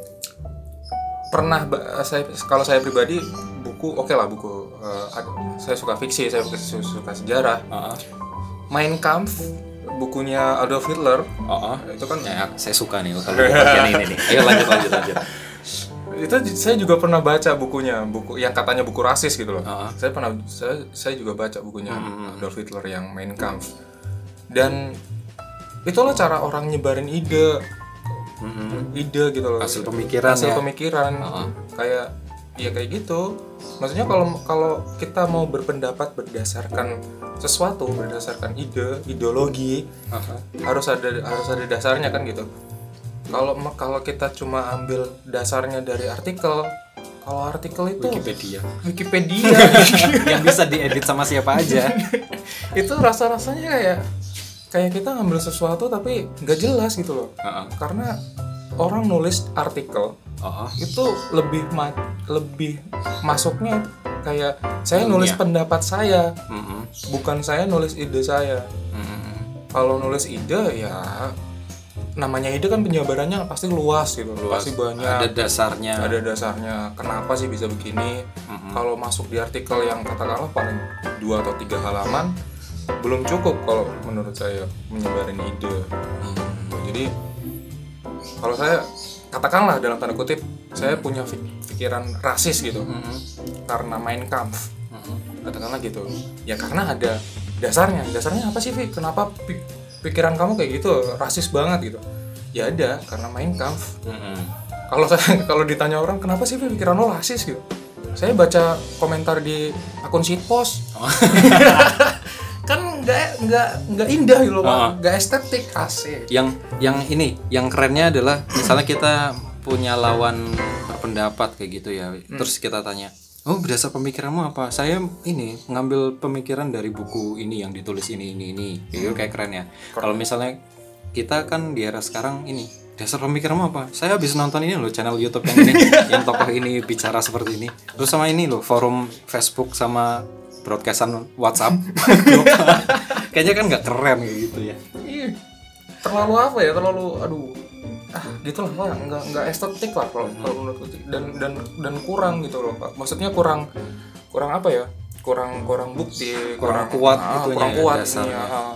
pernah saya kalau saya pribadi buku oke lah buku ada- saya suka fiksi saya suka, sejarah. Heeh. Mein Kampf bukunya Adolf Hitler. Heeh. itu kan Ya, saya suka nih kalau bagian ini nih. Ayo lanjut lanjut lanjut. Itu saya juga pernah baca bukunya buku yang katanya buku rasis gitu loh. Ah. saya pernah saya, saya juga baca bukunya Adolf Hitler yang Mein Kampf. Dan itulah cara orang nyebarin ide. Ide gitu loh. Hasil pemikiran hasil ya. pemikiran. Kayak ya kayak gitu. Maksudnya kalau kalau kita mau berpendapat berdasarkan sesuatu berdasarkan ide ideologi Aha. harus ada harus ada dasarnya kan gitu. Kalau kalau kita cuma ambil dasarnya dari artikel kalau artikel itu Wikipedia. Wikipedia. [LAUGHS] Yang bisa diedit sama siapa aja. [LAUGHS] Itu rasa rasanya kayak kayak kita ngambil sesuatu tapi nggak jelas gitu loh. Heeh. karena orang nulis artikel Heeh. itu lebih ma- lebih masuknya kayak saya nulis pendapat saya. Mm-mm. bukan saya nulis ide saya. Mm-mm. kalau nulis ide ya namanya ide kan penjabarannya pasti luas gitu pasti banyak. Ada dasarnya. Ada dasarnya. Kenapa sih bisa begini? Kalau masuk di artikel yang katakanlah paling dua atau tiga halaman belum cukup kalau menurut saya menyebarin ide. Jadi kalau saya katakanlah dalam tanda kutip saya punya pikiran rasis gitu. Karena main Kampf katakanlah gitu. Ya karena ada dasarnya. Dasarnya apa sih Vi kenapa pi- pikiran kamu kayak gitu? Rasis banget gitu. Ya ada karena main Kampf Mm-mm. kalau saya [LAUGHS] kalau ditanya orang kenapa sih Vi, pikiran lo rasis? gitu. Saya baca komentar di akun shitpost [LAUGHS] kan nggak nggak nggak indah gitu loh Pak. nggak estetik asik. Yang yang ini yang kerennya adalah misalnya kita punya lawan berpendapat kayak gitu ya terus kita tanya oh berdasar pemikiranmu apa? Saya ini ngambil pemikiran dari buku ini yang ditulis ini ini ini. Itu kayak keren. Ya kalau misalnya kita kan di era sekarang ini dasar pemikiranmu apa? Saya habis nonton ini loh channel YouTube yang ini [LAUGHS] yang tokoh ini bicara seperti ini. Terus sama ini loh forum Facebook sama broadcastan WhatsApp. [LAUGHS] Kayaknya kan nggak keren gitu ya. Ih, terlalu apa ya? Terlalu aduh. Ah gitu lah Pak. nggak nggak estetik lah kalau kalau menurutku sih. dan dan dan kurang gitu loh pak. Maksudnya kurang kurang apa ya? Kurang kurang bukti Kurang kuat ah, itunya kurang ya, kuat ininya, ah.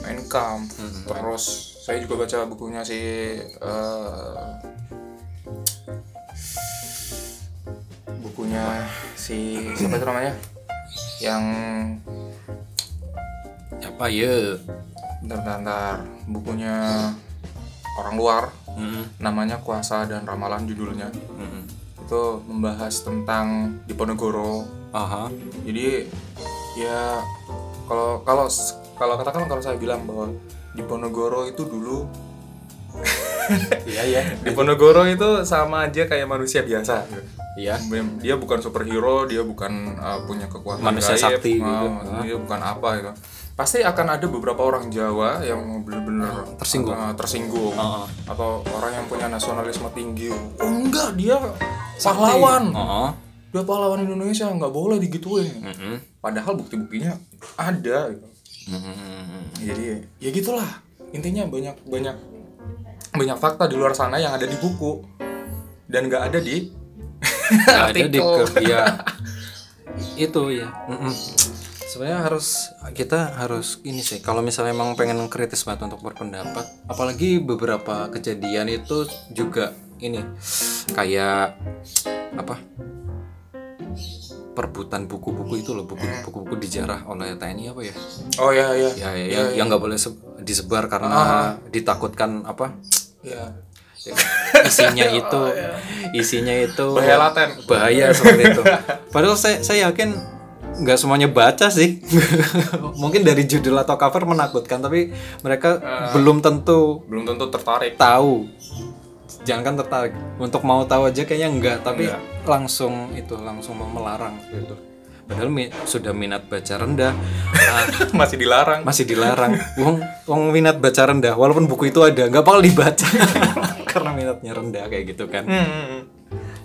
main camp terus saya juga baca bukunya si eh, bukunya si siapa itu namanya yang apa ya bentar bentar, bukunya orang luar Mm-mm. namanya Kuasa dan Ramalan judulnya Mm-mm. itu membahas tentang Diponegoro Aha. jadi ya kalau kalau kalau katakan kalau saya bilang bahwa Diponegoro itu dulu Iya ya. [LAUGHS] Diponegoro itu sama aja kayak manusia biasa. Iya. dia bukan superhero dia bukan uh, punya kekuatan Manusia gaib, sakti uh, gitu. dia bukan apa gitu pasti akan ada beberapa orang Jawa yang benar-benar Tersinggung. uh, tersinggung Heeh. atau orang yang punya nasionalisme tinggi oh enggak dia pahlawan Heeh. dia pahlawan Indonesia nggak boleh digituin Mm-mm. padahal bukti-buktinya ada gitu. Mm-mm. jadi ya gitulah intinya banyak banyak banyak fakta di luar sana yang ada di buku dan nggak ada di Nggak ada di ya itu ya Mm-mm. sebenarnya harus kita harus ini sih kalau misalnya emang pengen kritis banget untuk berpendapat apalagi beberapa kejadian itu juga ini kayak apa perebutan buku-buku itu loh buku buku-buku dijarah oleh TNI apa ya? Oh ya ya ya, ya, yang yang nggak boleh se- disebar karena ditakutkan apa ya [LAUGHS] isinya itu isinya itu bahaya laten bahaya seperti itu. [LAUGHS] Padahal saya saya yakin nggak semuanya baca sih. [LAUGHS] Mungkin dari judul atau cover menakutkan, tapi mereka belum tentu belum tentu tertarik tahu. Jangan kan tertarik untuk mau tahu aja kayaknya enggak, tapi Enggak. langsung itu langsung mau melarang gitu. Padahal mi- sudah minat baca rendah, ah, [LAUGHS] masih dilarang masih dilarang. Wong wong minat baca rendah, walaupun buku itu ada, nggak bakal dibaca [LAUGHS] karena minatnya rendah kayak gitu kan. Hmm.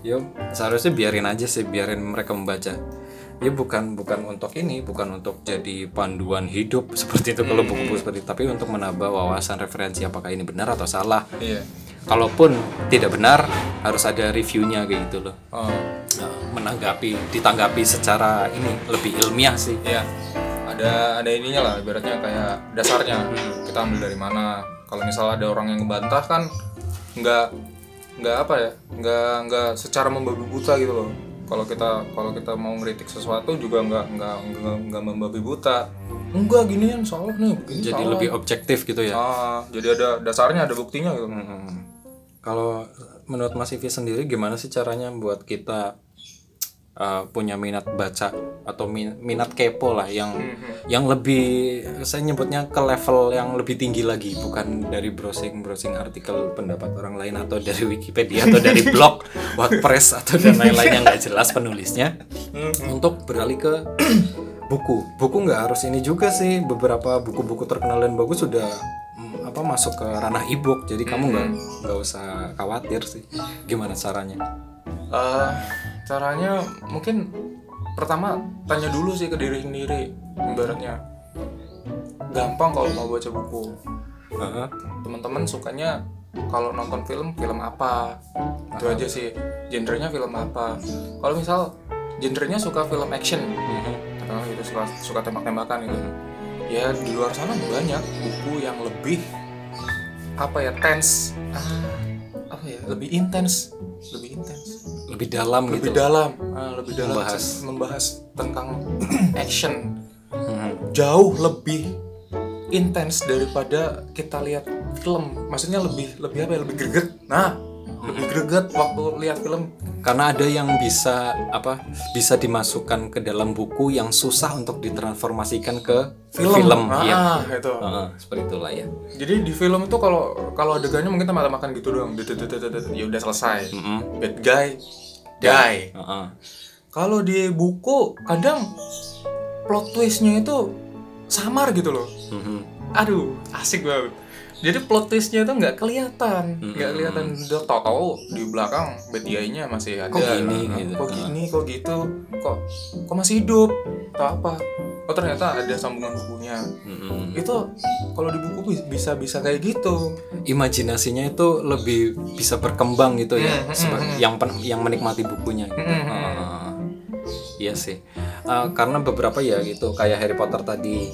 Yo, seharusnya biarin aja sih, biarin mereka membaca. Ya bukan bukan untuk ini, bukan untuk jadi panduan hidup seperti itu kalau buku-buku seperti itu, tapi untuk menambah wawasan referensi apakah ini benar atau salah. iya Kalaupun tidak benar, harus ada reviewnya kayak gitu loh. oh menanggapi, ditanggapi secara ini lebih ilmiah sih. iya ada ada ininya lah ibaratnya kayak dasarnya kita ambil dari mana kalau misal ada orang yang ngebantah kan nggak nggak apa ya nggak nggak secara membabi buta gitu loh kalau kita kalau kita mau ngeritik sesuatu juga nggak nggak nggak, nggak membabi buta enggak ginian salah nih begini Jadi salah. lebih objektif gitu ya. ah jadi ada dasarnya ada buktinya gitu Hmm. Kalau menurut Mas Ivi sendiri gimana sih caranya buat kita uh, punya minat baca atau min- minat kepo lah yang yang lebih saya nyebutnya ke level yang lebih tinggi lagi bukan dari browsing browsing artikel pendapat orang lain atau dari Wikipedia atau dari [LAUGHS] blog WordPress atau dan lain-lain yang nggak jelas penulisnya. Untuk beralih ke [CLEARS THROAT] buku. Buku nggak harus ini juga sih beberapa buku-buku terkenal dan bagus sudah mm, apa masuk ke ranah e-book jadi kamu nggak nggak usah khawatir sih. Gimana caranya? Eh, caranya mungkin pertama tanya dulu sih ke diri sendiri ibaratnya. Gampang kalau mau baca buku. Heeh. teman-teman sukanya kalau nonton film film apa? Itu aja sih. Genrenya film apa? Kalau misal genrenya suka film action atau gitu suka suka tembak-tembakan gitu. Ya di luar sana banyak buku yang lebih apa ya tense. Ah, apa ya lebih intens lebih intens lebih dalam lebih gitu. dalam. Ah, lebih dalam Membahas. membahas tentang [CLEARS THROAT] action. Mhm. jauh lebih intens daripada kita lihat film. Maksudnya lebih lebih apa ya? Lebih greget. Nah lebih greget waktu lihat film. Karena ada yang bisa apa bisa dimasukkan ke dalam buku yang susah untuk ditransformasikan ke film, film, ah, iya. itu. Heeh, seperti itulah ya. Jadi di film itu kalau kalau adegannya mungkin makan gitu doang. Ya udah selesai. Mhm. bad guy die Heeh. kalau di buku kadang plot twistnya itu samar gitu loh. Mhm. aduh asik banget. Jadi plot twistnya itu nggak kelihatan. Nggak kelihatan. Udah tau di belakang guy-nya masih ada. Kok gini, gitu. kok gini kok gitu. Kok kok masih hidup? Atau apa oh ternyata ada sambungan bukunya Mhm. itu kalau di buku bi- bisa bisa kayak gitu imajinasinya itu lebih bisa berkembang gitu ya Mhm, seba- mhm. yang pen- yang menikmati bukunya gitu. Mhm. Ah, iya sih Ah, karena beberapa ya gitu kayak Harry Potter tadi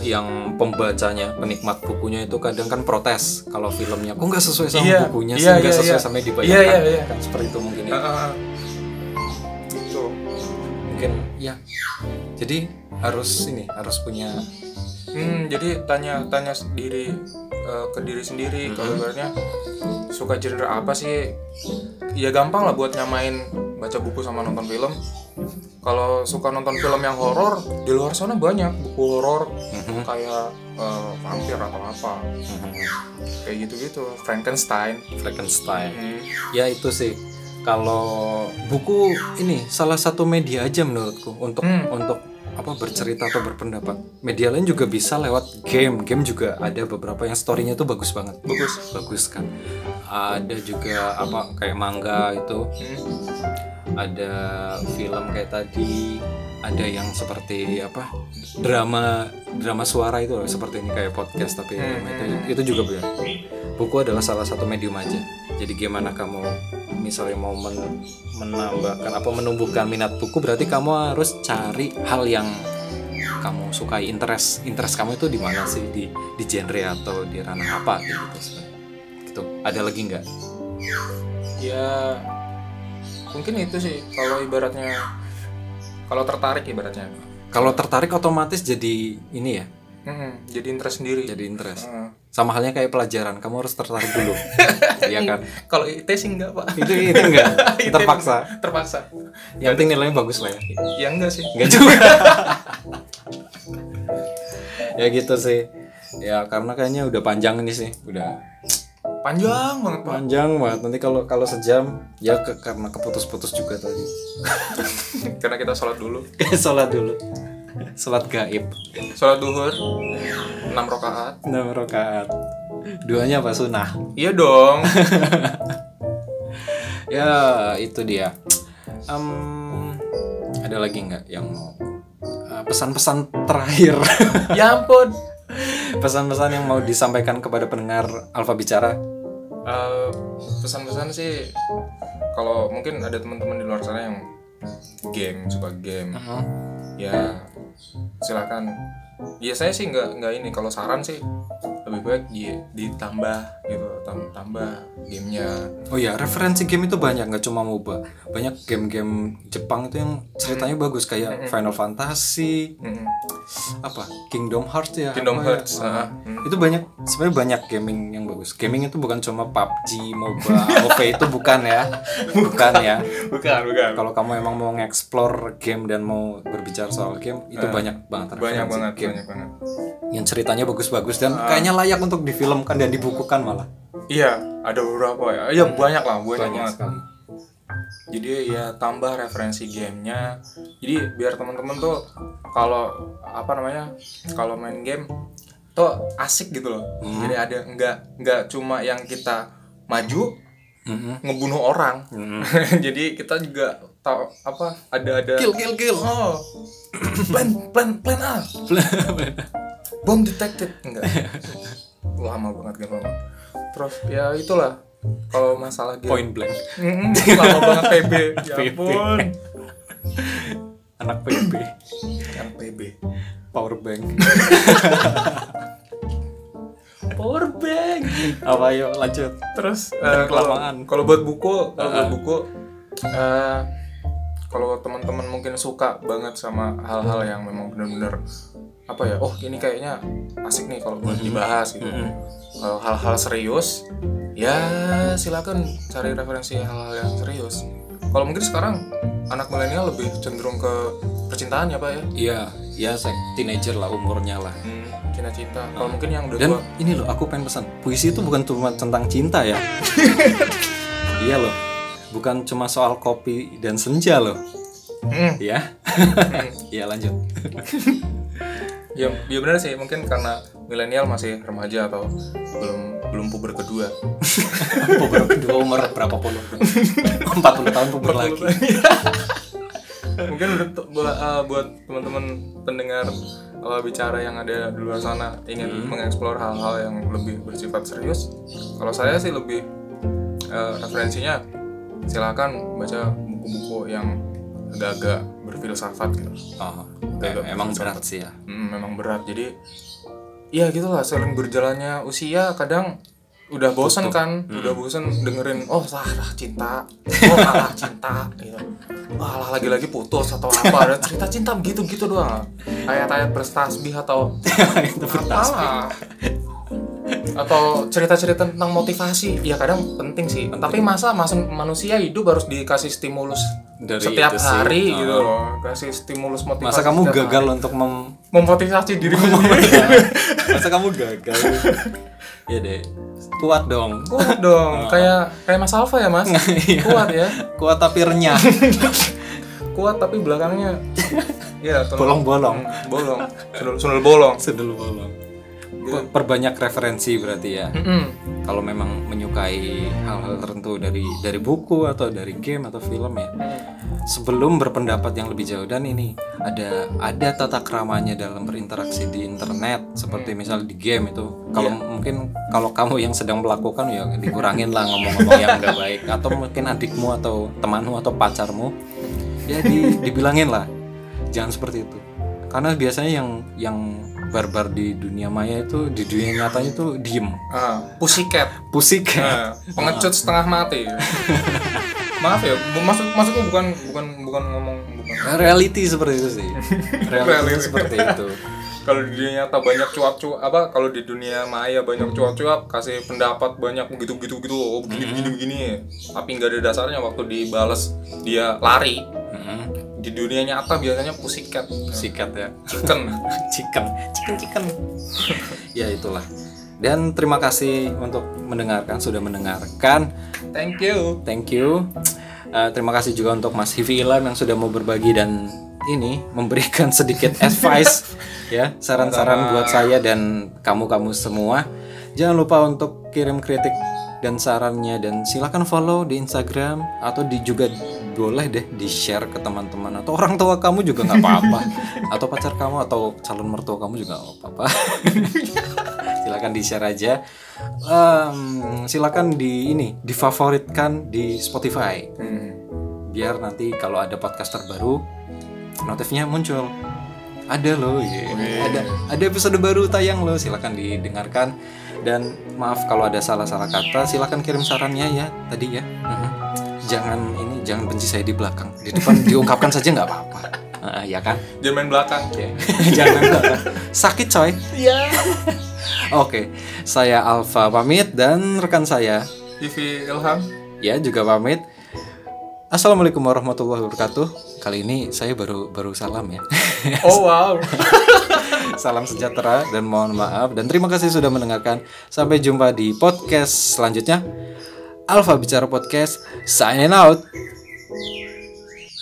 yang pembacanya penikmat bukunya itu kadang kan protes kalau filmnya kok nggak sesuai sama Iya, bukunya sih iya, nggak iya, sesuai iya. sama yang Iya, dibayangkan iya, iya. kan seperti itu mungkin ya. Ah, ah. Tuh. mungkin ya jadi harus ini harus punya Hmm, jadi tanya tanya sendiri eh, ke diri sendiri kalau ibaratnya suka genre apa sih? Ya gampang lah buat nyamain baca buku sama nonton film. Kalau suka nonton film yang horor, di luar sana banyak buku horor kayak eh, vampir atau apa. Kayak gitu-gitu, Frankenstein. Frankenstein Hmm. ya itu sih kalau buku ini salah satu media aja menurutku untuk Hmm. untuk apa bercerita atau berpendapat. Media lain juga bisa lewat game. Game juga ada beberapa yang storynya tuh bagus banget. Bagus. bagus kan? Ada juga apa kayak manga itu. Hmm. ada film kayak tadi. Ada yang seperti apa drama drama suara itu loh, seperti ini kayak podcast tapi itu. itu juga benar buku adalah salah satu medium aja. Jadi gimana kamu misalnya mau men- menambahkan apa menumbuhkan minat buku berarti kamu harus cari hal yang kamu sukai interest interest kamu itu di mana sih di di genre atau di ranah apa gitu sebenarnya. gitu ada lagi nggak Ya mungkin itu sih kalau ibaratnya kalau tertarik ibaratnya. kalau tertarik otomatis jadi ini ya Hmm, jadi interest sendiri. jadi interest Hmm. Sama halnya kayak pelajaran kamu harus tertarik dulu. [LAUGHS] Iya kan? Kalau IT sih enggak pak. itu itu enggak? [LAUGHS] Terpaksa? Terpaksa. yang penting nilainya bagus lah ya. Ya enggak sih. enggak juga. [LAUGHS] Ya gitu sih. Ya karena kayaknya udah panjang ini sih udah Panjang banget pak. panjang banget. Nanti kalau kalau sejam ya ke, karena keputus-putus juga tadi. Karena kita sholat dulu. sholat dulu sholat gaib. Sholat duhur 6 rakaat. enam rakaat. Duanya apa sunnah? Iya dong. [LAUGHS] ya itu dia. Em, ada lagi nggak yang mau eh, pesan-pesan terakhir? [LAUGHS] Ya ampun. pesan-pesan yang mau disampaikan kepada pendengar Alfa Bicara? Eh, pesan-pesan sih kalau mungkin ada teman-teman di luar sana yang game suka game ya silakan ya saya sih nggak nggak ini kalau saran sih lebih baik di, ditambah gitu tam- tambah gamenya Oh ya, referensi game itu banyak, nggak cuma MOBA. Banyak game-game Jepang itu yang ceritanya bagus kayak Final Fantasy, Mm-mm. apa Kingdom Hearts ya. Kingdom apa ya? Hearts Ah, ah, mm. Itu banyak, sebenarnya banyak gaming yang bagus. Gaming itu bukan cuma PUBG, MOBA, AOV itu bukan ya, [LAUGHS] bukan ya. bukan bukan Kalau kamu emang mau nge-explore game dan mau berbicara soal game, itu banyak banget banyak referensi banget game banyak banget yang ceritanya bagus-bagus dan kayaknya layak untuk difilmkan dan dibukukan malah. iya ada beberapa ya iya banyak lah banyak, Banyak banget sekali. jadi ya tambah referensi gamenya jadi biar teman-teman tuh kalau apa namanya kalau main game tuh asik gitu loh Hmm. jadi ada nggak nggak cuma yang kita maju Mhm. ngebunuh orang Mhm. [LAUGHS] jadi kita juga tahu apa ada ada. Kill, kill, kill. oh. [COUGHS] Plan plan plan A. Bom detected. Enggak. [LAUGHS] Lama banget game lama terus ya itulah. Kalau masalah game. Point blank. Mm, lama banget PB [LAUGHS] ya ampun. Anak PB. yang PB Power bank. [LAUGHS] power bank. Apa yuk lanjut. terus kalau kelamaan. kalau buat buku kalau buat buku eh, kalau teman-teman mungkin suka banget sama hal-hal yang memang benar-benar apa ya oh ini kayaknya asik nih kalau buat dibahas gitu kalau hal-hal serius ya silakan cari referensi hal-hal yang serius kalau mungkin sekarang anak milenial lebih cenderung ke percintaan ya pak ya Iya, ya teenager lah umurnya lah. hmm, cinta-cinta kalau mungkin yang udah Dan tua ini loh, aku pengen pesan. Puisi itu bukan cuma tentang cinta ya. [LAUGHS] iya loh. Bukan cuma soal kopi dan senja loh. Hmm, Ya. [LAUGHS] Iya lanjut. [LAUGHS] ya, ya benar sih mungkin karena milenial masih remaja atau belum belum puber kedua [LAUGHS] Puber kedua umur berapa puluh? 40 tahun puber lagi. mungkin udah tuh buat, eh, buat teman-teman pendengar eh, bicara yang ada di luar sana ingin mengeksplor hal-hal yang lebih bersifat serius kalau saya sih lebih eh, referensinya silakan baca buku-buku yang agak-agak berfilsafat gitu. Oh, em- emang berat sih ya. Hmm, memang berat. Jadi ya gitulah sering berjalannya usia kadang udah bosan kan udah bosan dengerin oh salah cinta oh salah cinta [LAUGHS] gitu. Wah lah lagi-lagi putus atau apa. Ada cerita cinta begitu gitu doang. Ayat-ayat bertasbih atau [LAUGHS] itu bertasbih. Atau cerita-cerita tentang motivasi ya kadang penting sih tapi masa masa manusia hidup harus dikasih stimulus Dari setiap itu sih. hari Oh. gitu loh kasih stimulus motivasi Masa kamu gagal hari. untuk mem memotivasi dirimu sendiri [LAUGHS] Masa kamu gagal? ya deh. Kuat dong. kuat dong kayak kayak Mas Alfa ya Mas [LAUGHS] Iya. kuat ya Kuat tapi renyah. [LAUGHS] kuat tapi belakangnya ya tolong- Bolong-bolong. Hmm, bolong sundul, sundul bolong Sedul bolong. Per- Perbanyak referensi berarti ya. Mm-mm. Kalau memang menyukai hal-hal tertentu dari dari buku atau dari game atau film ya. Sebelum berpendapat yang lebih jauh dan ini ada ada tata keramanya dalam berinteraksi di internet seperti misalnya di game itu. Kalau mungkin kalau kamu yang sedang melakukan ya dikurangin lah ngomong-ngomong yang enggak baik atau mungkin adikmu atau temanmu atau pacarmu ya di, dibilangin lah jangan seperti itu karena biasanya yang yang barbar di dunia maya itu di dunia nyatanya itu diem. Ah pussycat. Pusing Nah, pengecut setengah mati. [LAUGHS] Maaf ya, maksud maksudku bukan bukan bukan ngomong bukan. reality seperti itu sih. Reality seperti itu. [LAUGHS] Kalau di dunia nyata banyak cuap-cuap apa kalau di dunia maya banyak cuap-cuap kasih pendapat banyak begitu begitu gitu oh begini begini begini. Tapi nggak ada dasarnya waktu dibalas dia lari. Mm-mm. Di dunia nyata biasanya pussycat sikat. Ya. Chicken. [LAUGHS] Chicken. Chicken chicken. [LAUGHS] Ya itulah. Dan terima kasih untuk mendengarkan sudah mendengarkan. Thank you. Thank you. Uh, terima kasih juga untuk Mas Hivi Ilham yang sudah mau berbagi dan ini memberikan sedikit [LAUGHS] advice ya saran-saran buat saya dan kamu-kamu semua. Jangan lupa untuk kirim kritik dan sarannya dan silakan follow di Instagram atau di juga boleh deh di share ke teman-teman atau orang tua kamu juga nggak apa-apa. [LAUGHS] Atau pacar kamu atau calon mertua kamu juga nggak apa-apa. [LAUGHS] Silakan di share aja. Em, silakan di ini difavoritkan di Spotify. Hmm. biar nanti kalau ada podcast terbaru notifnya muncul. Ada loh ya. ada ada episode baru tayang loh silakan didengarkan dan maaf kalau ada salah-salah kata silakan kirim sarannya ya tadi ya. Mhm. jangan ini jangan benci saya di belakang. Di depan diungkapkan saja nggak apa-apa. Eh, ya kan? Jangan main belakang. [LAUGHS] Jangan belakang. sakit coy. Iya. [LAUGHS] Oke saya Alfa pamit dan rekan saya. Vivi Ilham. Ya juga pamit. Assalamualaikum warahmatullahi wabarakatuh. Kali ini saya baru baru salam ya. oh wow [LAUGHS] salam sejahtera dan mohon maaf dan terima kasih sudah mendengarkan. Sampai jumpa di podcast selanjutnya. Alfa Bicara Podcast signing out.